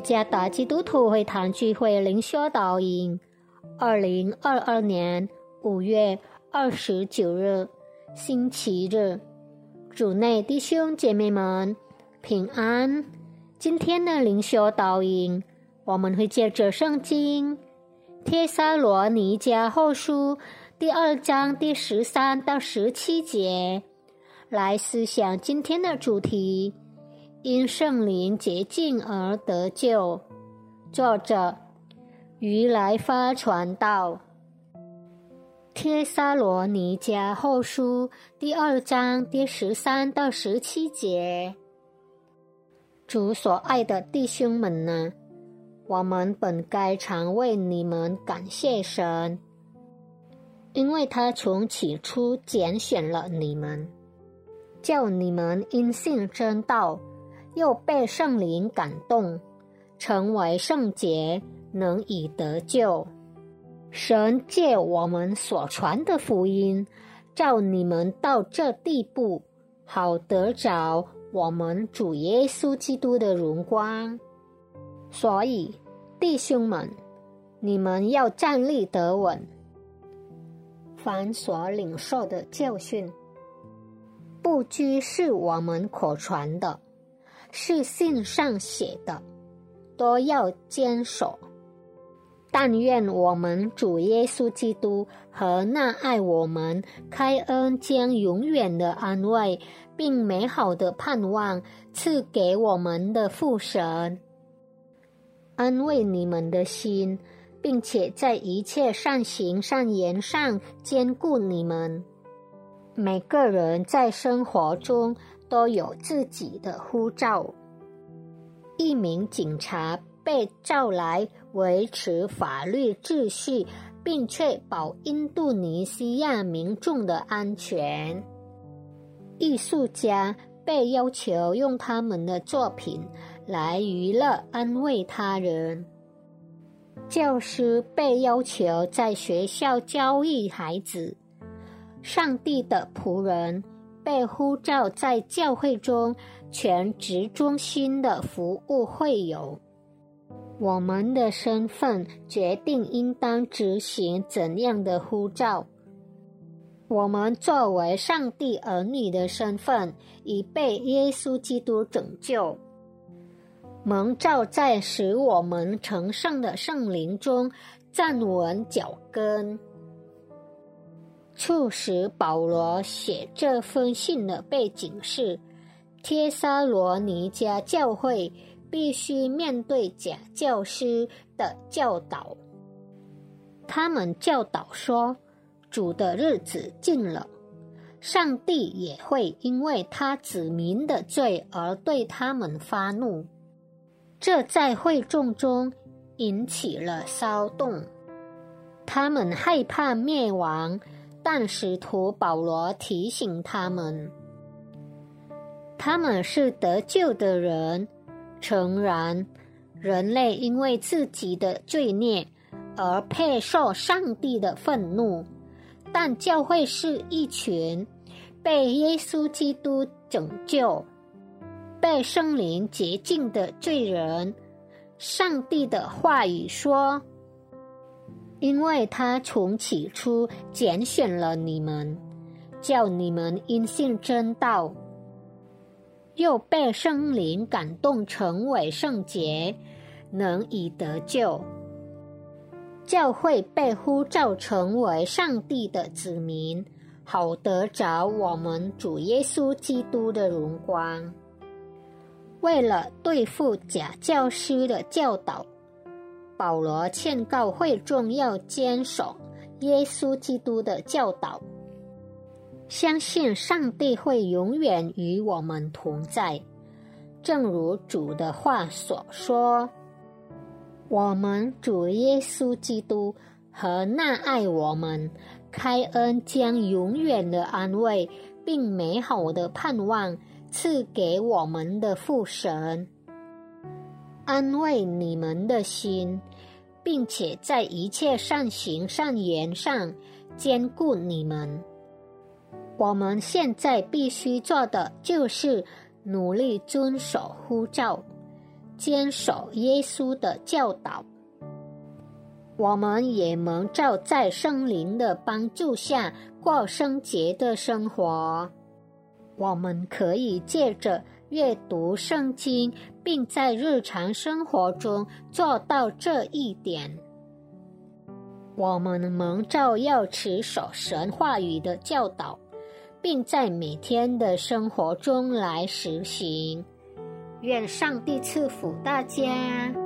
加达基督徒会堂聚会灵修导引，二零二二年五月二十九日，星期日，主内弟兄姐妹们平安。今天的灵修导引，我们会借着圣经《帖撒罗尼迦后书》第二章第十三到十七节来思想今天的主题。因圣灵洁净而得救。作者：于来发传道。帖撒罗尼迦后书第二章第十三到十七节。主所爱的弟兄们呢，我们本该常为你们感谢神，因为他从起初拣选了你们，叫你们因信真道。又被圣灵感动，成为圣洁，能以得救。神借我们所传的福音，照你们到这地步，好得着我们主耶稣基督的荣光。所以，弟兄们，你们要站立得稳，凡所领受的教训，不拘是我们可传的。是信上写的，都要坚守。但愿我们主耶稣基督和那爱我们、开恩将永远的安慰，并美好的盼望赐给我们的父神，安慰你们的心，并且在一切善行善言上兼顾你们。每个人在生活中。都有自己的护照。一名警察被召来维持法律秩序，并确保印度尼西亚民众的安全。艺术家被要求用他们的作品来娱乐、安慰他人。教师被要求在学校教育孩子。上帝的仆人。被呼召在教会中全职中心的服务会友，我们的身份决定应当执行怎样的呼召。我们作为上帝儿女的身份已被耶稣基督拯救，蒙召在使我们成圣的圣灵中站稳脚跟。促使保罗写这封信的背景是，帖撒罗尼迦教会必须面对假教师的教导。他们教导说，主的日子近了，上帝也会因为他子民的罪而对他们发怒。这在会众中引起了骚动，他们害怕灭亡。但使徒保罗提醒他们，他们是得救的人。诚然，人类因为自己的罪孽而配受上帝的愤怒，但教会是一群被耶稣基督拯救、被圣灵洁净的罪人。上帝的话语说。因为他从起初拣选了你们，叫你们因信真道，又被圣灵感动成为圣洁，能以得救。教会被呼召成为上帝的子民，好得着我们主耶稣基督的荣光。为了对付假教师的教导。保罗劝告会众要坚守耶稣基督的教导，相信上帝会永远与我们同在。正如主的话所说：“我们主耶稣基督和那爱我们、开恩将永远的安慰并美好的盼望赐给我们的父神。”安慰你们的心，并且在一切善行善言上兼顾你们。我们现在必须做的就是努力遵守呼召，坚守耶稣的教导。我们也蒙照在圣灵的帮助下过圣洁的生活。我们可以借着阅读圣经，并在日常生活中做到这一点。我们蒙照要持守神话语的教导，并在每天的生活中来实行。愿上帝赐福大家。